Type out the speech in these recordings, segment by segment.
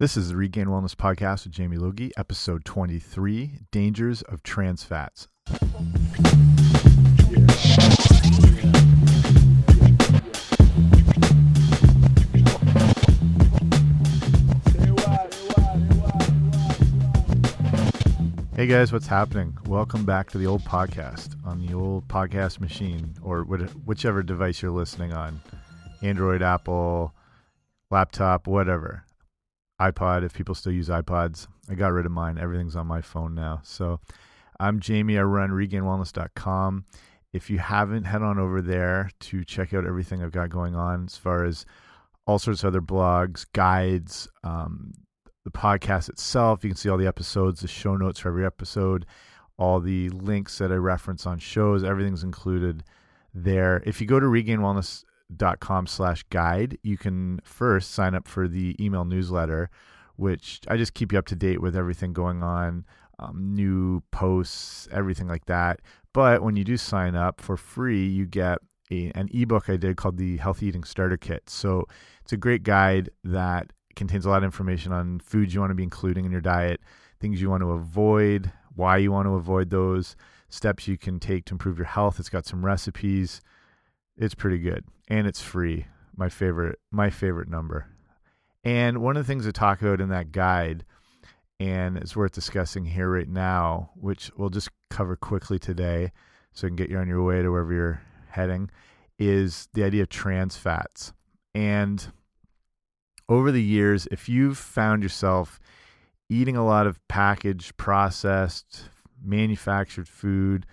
This is the Regained Wellness Podcast with Jamie Logie, episode 23 Dangers of Trans Fats. Hey guys, what's happening? Welcome back to the old podcast on the old podcast machine or whichever device you're listening on Android, Apple, laptop, whatever. iPod, if people still use iPods. I got rid of mine. Everything's on my phone now. So I'm Jamie. I run regainedwellness.com. If you haven't, head on over there to check out everything I've got going on as far as all sorts of other blogs, guides, um, the podcast itself. You can see all the episodes, the show notes for every episode, all the links that I reference on shows. Everything's included there. If you go to regainedwellness.com slash guide, you can first sign up for the email newsletter, which I just keep you up to date with everything going on, um, new posts, everything like that. But when you do sign up for free, you get a, an ebook I did called the Healthy Eating Starter Kit. So it's a great guide that contains a lot of information on foods you want to be including in your diet, things you want to avoid, why you want to avoid those, steps you can take to improve your health. It's got some recipes. It's pretty good and it's free. My favorite my favorite number. And one of the things I talk about in that guide and it's worth discussing here right now, which we'll just cover quickly today so you can get you on your way to wherever you're heading, is the idea of trans fats. And over the years, if you've found yourself eating a lot of packaged, processed, manufactured food,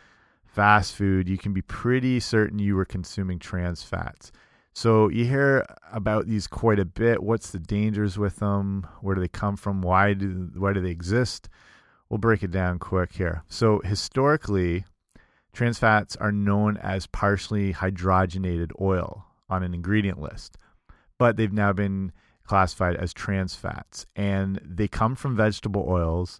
fast food, you can be pretty certain you were consuming trans fats. So you hear about these quite a bit. What's the dangers with them? Where do they come from? Why do why do they exist? We'll break it down quick here. So historically, trans fats are known as partially hydrogenated oil on an ingredient list, but they've now been classified as trans fats, and they come from vegetable oils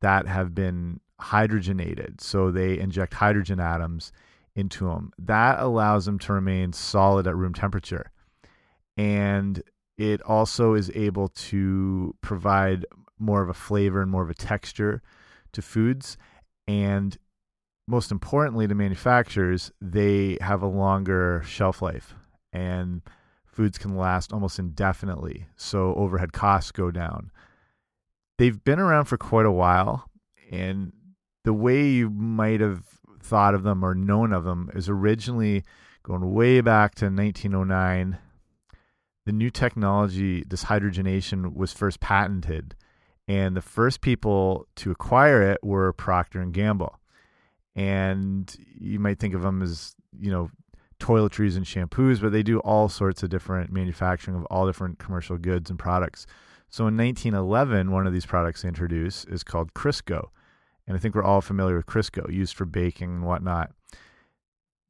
that have been hydrogenated. So they inject hydrogen atoms into them. That allows them to remain solid at room temperature. And it also is able to provide more of a flavor and more of a texture to foods. And most importantly, to manufacturers, they have a longer shelf life. And foods can last almost indefinitely, so overhead costs go down. They've been around for quite a while, and the way you might have thought of them or known of them is originally going way back to 1909. The new technology, this hydrogenation, was first patented, and the first people to acquire it were Procter and Gamble. And you might think of them as, you know, toiletries and shampoos, but they do all sorts of different manufacturing of all different commercial goods and products. So in 1911, one of these products introduced is called Crisco. And I think we're all familiar with Crisco, used for baking and whatnot.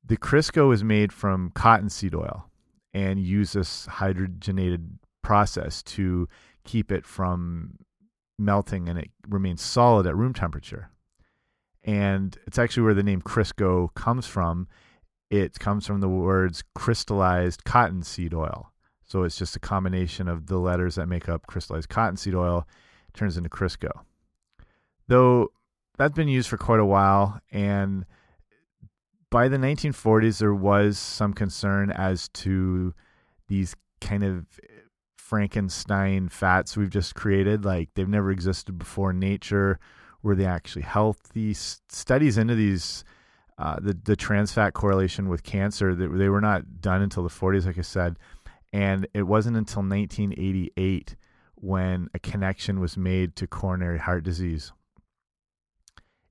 The Crisco is made from cottonseed oil and uses hydrogenated process to keep it from melting and it remains solid at room temperature. And it's actually where the name Crisco comes from it comes from the words crystallized cottonseed oil. So it's just a combination of the letters that make up crystallized cottonseed oil turns into Crisco. Though that's been used for quite a while and by the 1940s there was some concern as to these kind of Frankenstein fats we've just created. Like they've never existed before in nature. Were they actually healthy? Studies into these uh, the the trans fat correlation with cancer they, they were not done until the 40s, like I said, and it wasn't until 1988 when a connection was made to coronary heart disease.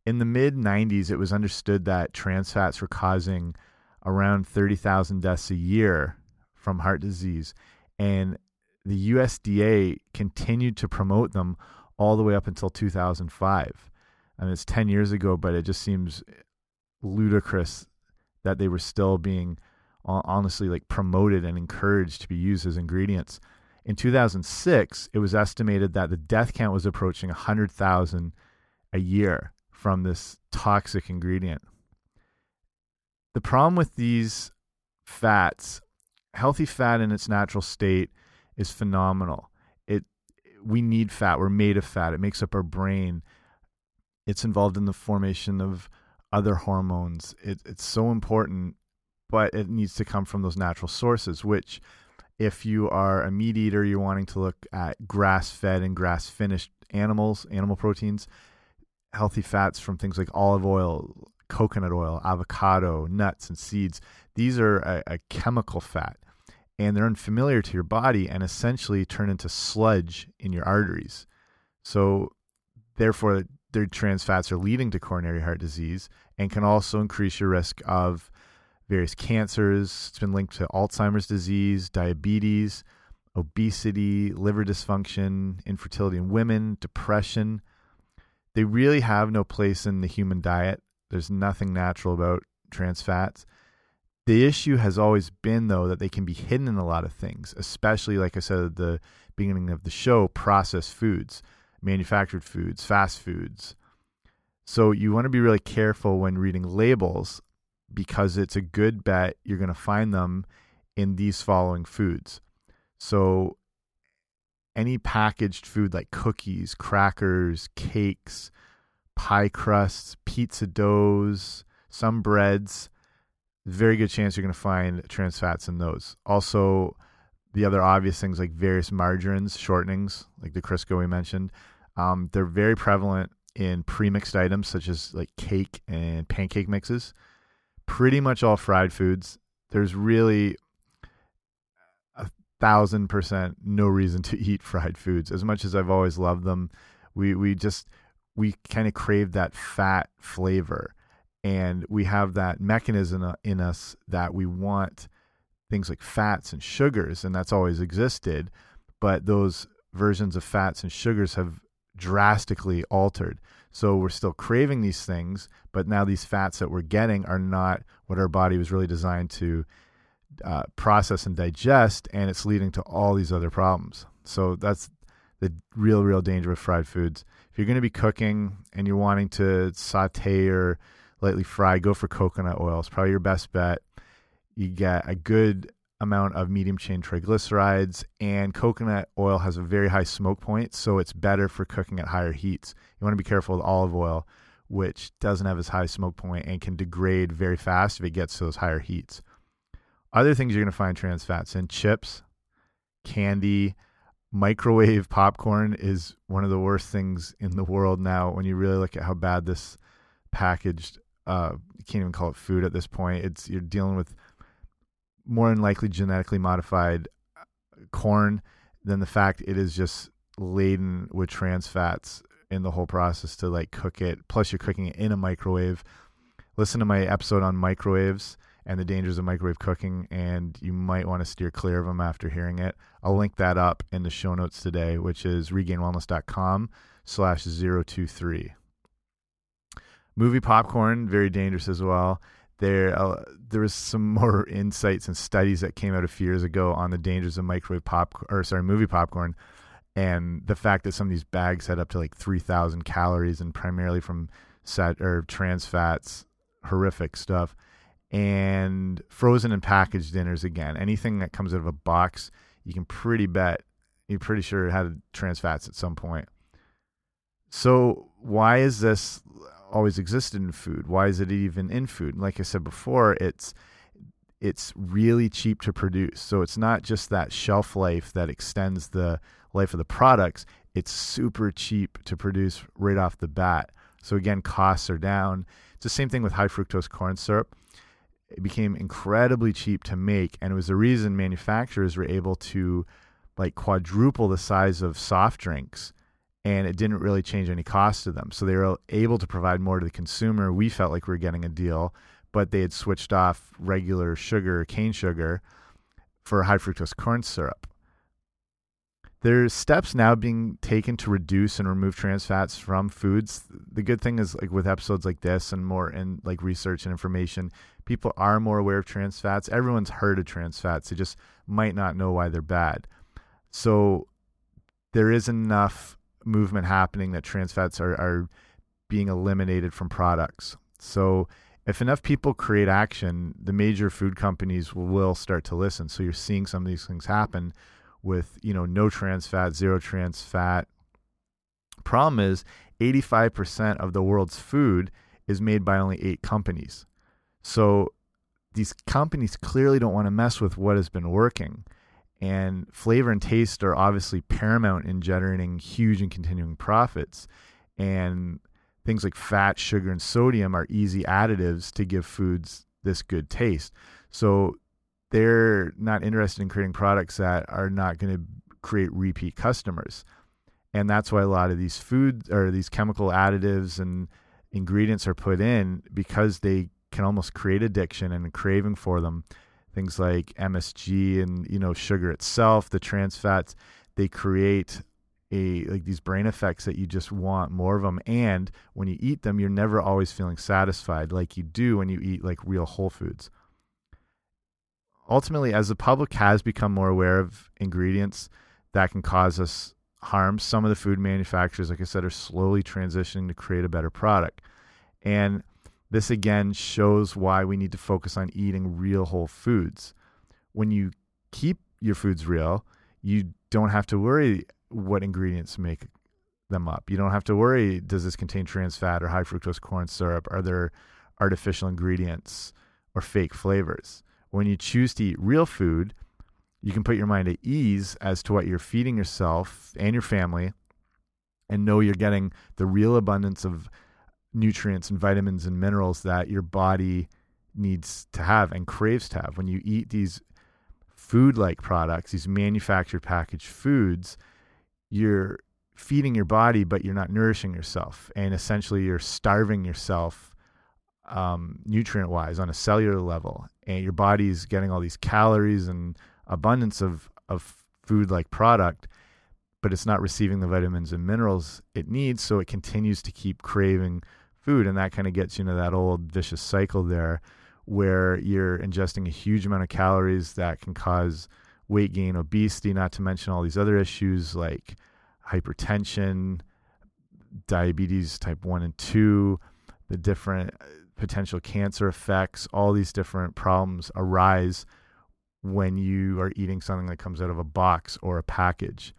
In the mid 90s, it was understood that trans fats were causing around 30,000 deaths a year from heart disease, and the USDA continued to promote them all the way up until 2005. And it's 10 years ago, but it just seems ludicrous that they were still being honestly like promoted and encouraged to be used as ingredients. In 2006, it was estimated that the death count was approaching 100,000 a year from this toxic ingredient. The problem with these fats, healthy fat in its natural state is phenomenal. It we need fat. We're made of fat. It makes up our brain. It's involved in the formation of other hormones. It, it's so important, but it needs to come from those natural sources, which if you are a meat eater, you're wanting to look at grass fed and grass finished animals, animal proteins, healthy fats from things like olive oil, coconut oil, avocado, nuts, and seeds. These are a, a chemical fat and they're unfamiliar to your body and essentially turn into sludge in your arteries. So, therefore, their trans fats are leading to coronary heart disease and can also increase your risk of various cancers. It's been linked to Alzheimer's disease, diabetes, obesity, liver dysfunction, infertility in women, depression. They really have no place in the human diet. There's nothing natural about trans fats. The issue has always been, though, that they can be hidden in a lot of things, especially, like I said at the beginning of the show, processed foods, manufactured foods, fast foods. So you want to be really careful when reading labels because it's a good bet you're going to find them in these following foods. So any packaged food like cookies, crackers, cakes, pie crusts, pizza doughs, some breads, very good chance you're going to find trans fats in those. Also, the other obvious things like various margarines, shortenings, like the Crisco we mentioned, um, they're very prevalent in pre-mixed items such as like cake and pancake mixes. Pretty much all fried foods. There's really thousand percent no reason to eat fried foods. As much as I've always loved them, we we just we kind of crave that fat flavor and we have that mechanism uh, in us that we want things like fats and sugars and that's always existed but those versions of fats and sugars have drastically altered so we're still craving these things but now these fats that we're getting are not what our body was really designed to uh, process and digest and it's leading to all these other problems so that's the real real danger with fried foods if you're going to be cooking and you're wanting to saute or lightly fry, go for coconut oil. It's probably your best bet. You get a good amount of medium chain triglycerides, and coconut oil has a very high smoke point, so it's better for cooking at higher heats. You want to be careful with olive oil, which doesn't have as high smoke point and can degrade very fast if it gets to those higher heats. Other things you're going to find trans fats in chips, candy, microwave popcorn is one of the worst things in the world now when you really look at how bad this packaged uh, you can't even call it food at this point. It's you're dealing with more than likely genetically modified uh, corn than the fact it is just laden with trans fats in the whole process to like cook it. Plus, you're cooking it in a microwave. Listen to my episode on microwaves and the dangers of microwave cooking, and you might want to steer clear of them after hearing it. I'll link that up in the show notes today, which is regainedwellness.com slash 023 movie popcorn very dangerous as well. There uh, there was some more insights and studies that came out a few years ago on the dangers of microwave pop or sorry movie popcorn and the fact that some of these bags had up to like 3000 calories and primarily from sat or trans fats horrific stuff and frozen and packaged dinners again anything that comes out of a box you can pretty bet you're pretty sure it had trans fats at some point so why is this always existed in food. Why is it even in food? Like I said before, it's it's really cheap to produce. So it's not just that shelf life that extends the life of the products. It's super cheap to produce right off the bat. So again, costs are down. It's the same thing with high fructose corn syrup. It became incredibly cheap to make, and it was the reason manufacturers were able to like quadruple the size of soft drinks and it didn't really change any cost to them. So they were able to provide more to the consumer. We felt like we were getting a deal, but they had switched off regular sugar, cane sugar, for high fructose corn syrup. There's steps now being taken to reduce and remove trans fats from foods. The good thing is, like with episodes like this and more and like research and information, people are more aware of trans fats. Everyone's heard of trans fats; they just might not know why they're bad. So there is enough movement happening that trans fats are, are being eliminated from products. So if enough people create action, the major food companies will start to listen. So you're seeing some of these things happen with you know no trans fat, zero trans fat. Problem is, 85% of the world's food is made by only eight companies. So these companies clearly don't want to mess with what has been working. And flavor and taste are obviously paramount in generating huge and continuing profits. And things like fat, sugar, and sodium are easy additives to give foods this good taste. So they're not interested in creating products that are not going to create repeat customers. And that's why a lot of these food or these chemical additives and ingredients are put in because they can almost create addiction and a craving for them. Things like MSG and you know sugar itself, the trans fats, they create a like these brain effects that you just want more of them. And when you eat them, you're never always feeling satisfied like you do when you eat like real whole foods. Ultimately, as the public has become more aware of ingredients that can cause us harm, some of the food manufacturers, like I said, are slowly transitioning to create a better product. And this again shows why we need to focus on eating real whole foods. When you keep your foods real, you don't have to worry what ingredients make them up. You don't have to worry does this contain trans fat or high fructose corn syrup? Are there artificial ingredients or fake flavors? When you choose to eat real food, you can put your mind at ease as to what you're feeding yourself and your family and know you're getting the real abundance of nutrients and vitamins and minerals that your body needs to have and craves to have. When you eat these food like products, these manufactured packaged foods, you're feeding your body, but you're not nourishing yourself. And essentially, you're starving yourself um, nutrient wise on a cellular level. And your body's getting all these calories and abundance of, of food like product, but it's not receiving the vitamins and minerals it needs. So it continues to keep craving food and that kind of gets you into that old vicious cycle there where you're ingesting a huge amount of calories that can cause weight gain obesity not to mention all these other issues like hypertension diabetes type 1 and 2 the different potential cancer effects all these different problems arise when you are eating something that comes out of a box or a package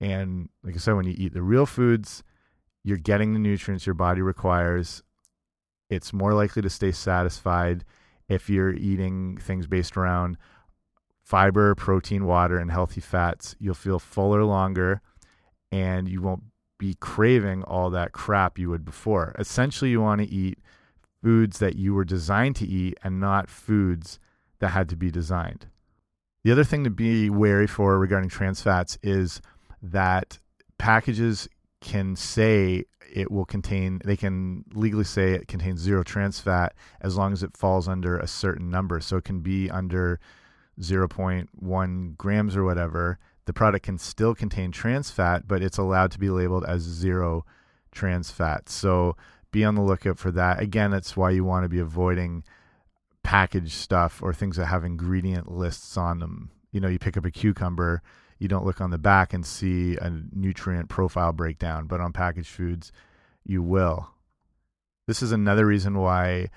and like i said when you eat the real foods you're getting the nutrients your body requires. It's more likely to stay satisfied if you're eating things based around fiber, protein, water, and healthy fats. You'll feel fuller longer and you won't be craving all that crap you would before. Essentially, you want to eat foods that you were designed to eat and not foods that had to be designed. The other thing to be wary for regarding trans fats is that packages can say it will contain they can legally say it contains zero trans fat as long as it falls under a certain number. So it can be under 0.1 grams or whatever. The product can still contain trans fat but it's allowed to be labeled as zero trans fat. So be on the lookout for that again it's why you want to be avoiding packaged stuff or things that have ingredient lists on them you know you pick up a cucumber you don't look on the back and see a nutrient profile breakdown, but on packaged foods, you will. This is another reason why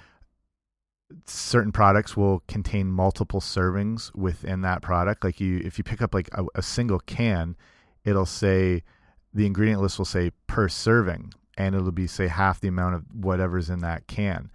certain products will contain multiple servings within that product. Like you, if you pick up like a, a single can, it'll say the ingredient list will say per serving, and it'll be say half the amount of whatever's in that can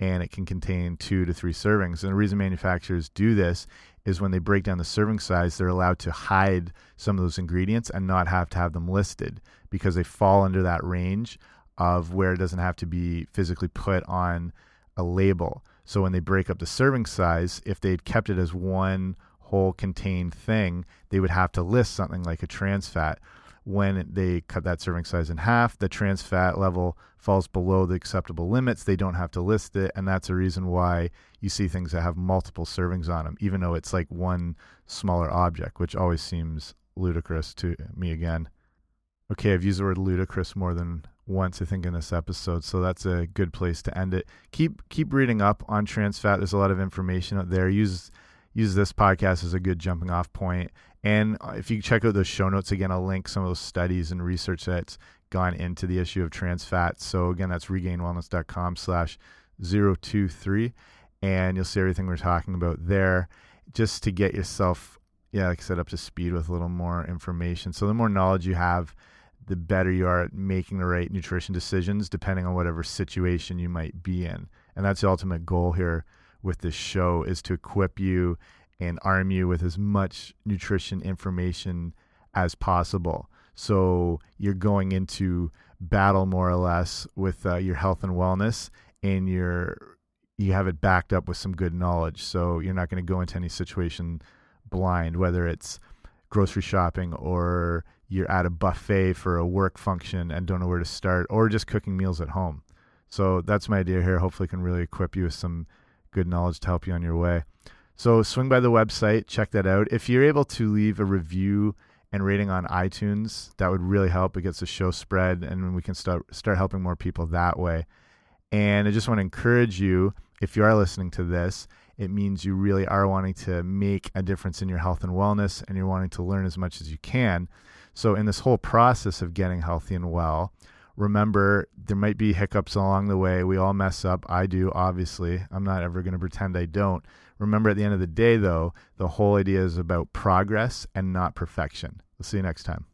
and it can contain two to three servings. And the reason manufacturers do this is when they break down the serving size, they're allowed to hide some of those ingredients and not have to have them listed because they fall under that range of where it doesn't have to be physically put on a label. So when they break up the serving size, if they'd kept it as one whole contained thing, they would have to list something like a trans fat when they cut that serving size in half, the trans fat level falls below the acceptable limits. They don't have to list it, and that's a reason why you see things that have multiple servings on them, even though it's like one smaller object, which always seems ludicrous to me again. Okay, I've used the word ludicrous more than once, I think, in this episode, so that's a good place to end it. Keep keep reading up on trans fat. There's a lot of information out there. Use use this podcast as a good jumping off point and uh, if you check out those show notes again, I'll link some of those studies and research that's gone into the issue of trans fats. So again, that's regainedwellness.com slash 023. And you'll see everything we're talking about there just to get yourself yeah, like I said, up to speed with a little more information. So the more knowledge you have, the better you are at making the right nutrition decisions, depending on whatever situation you might be in. And that's the ultimate goal here with this show is to equip you and arm you with as much nutrition information as possible. So you're going into battle more or less with uh, your health and wellness, and you're you have it backed up with some good knowledge. So you're not going to go into any situation blind, whether it's grocery shopping or you're at a buffet for a work function and don't know where to start, or just cooking meals at home. So that's my idea here. Hopefully, can really equip you with some good knowledge to help you on your way. So swing by the website, check that out. If you're able to leave a review and rating on iTunes, that would really help. It gets the show spread, and we can start start helping more people that way. And I just want to encourage you, if you are listening to this, it means you really are wanting to make a difference in your health and wellness, and you're wanting to learn as much as you can. So, in this whole process of getting healthy and well, remember there might be hiccups along the way. We all mess up. I do, obviously. I'm not ever going to pretend I don't. Remember, at the end of the day, though, the whole idea is about progress and not perfection. We'll see you next time.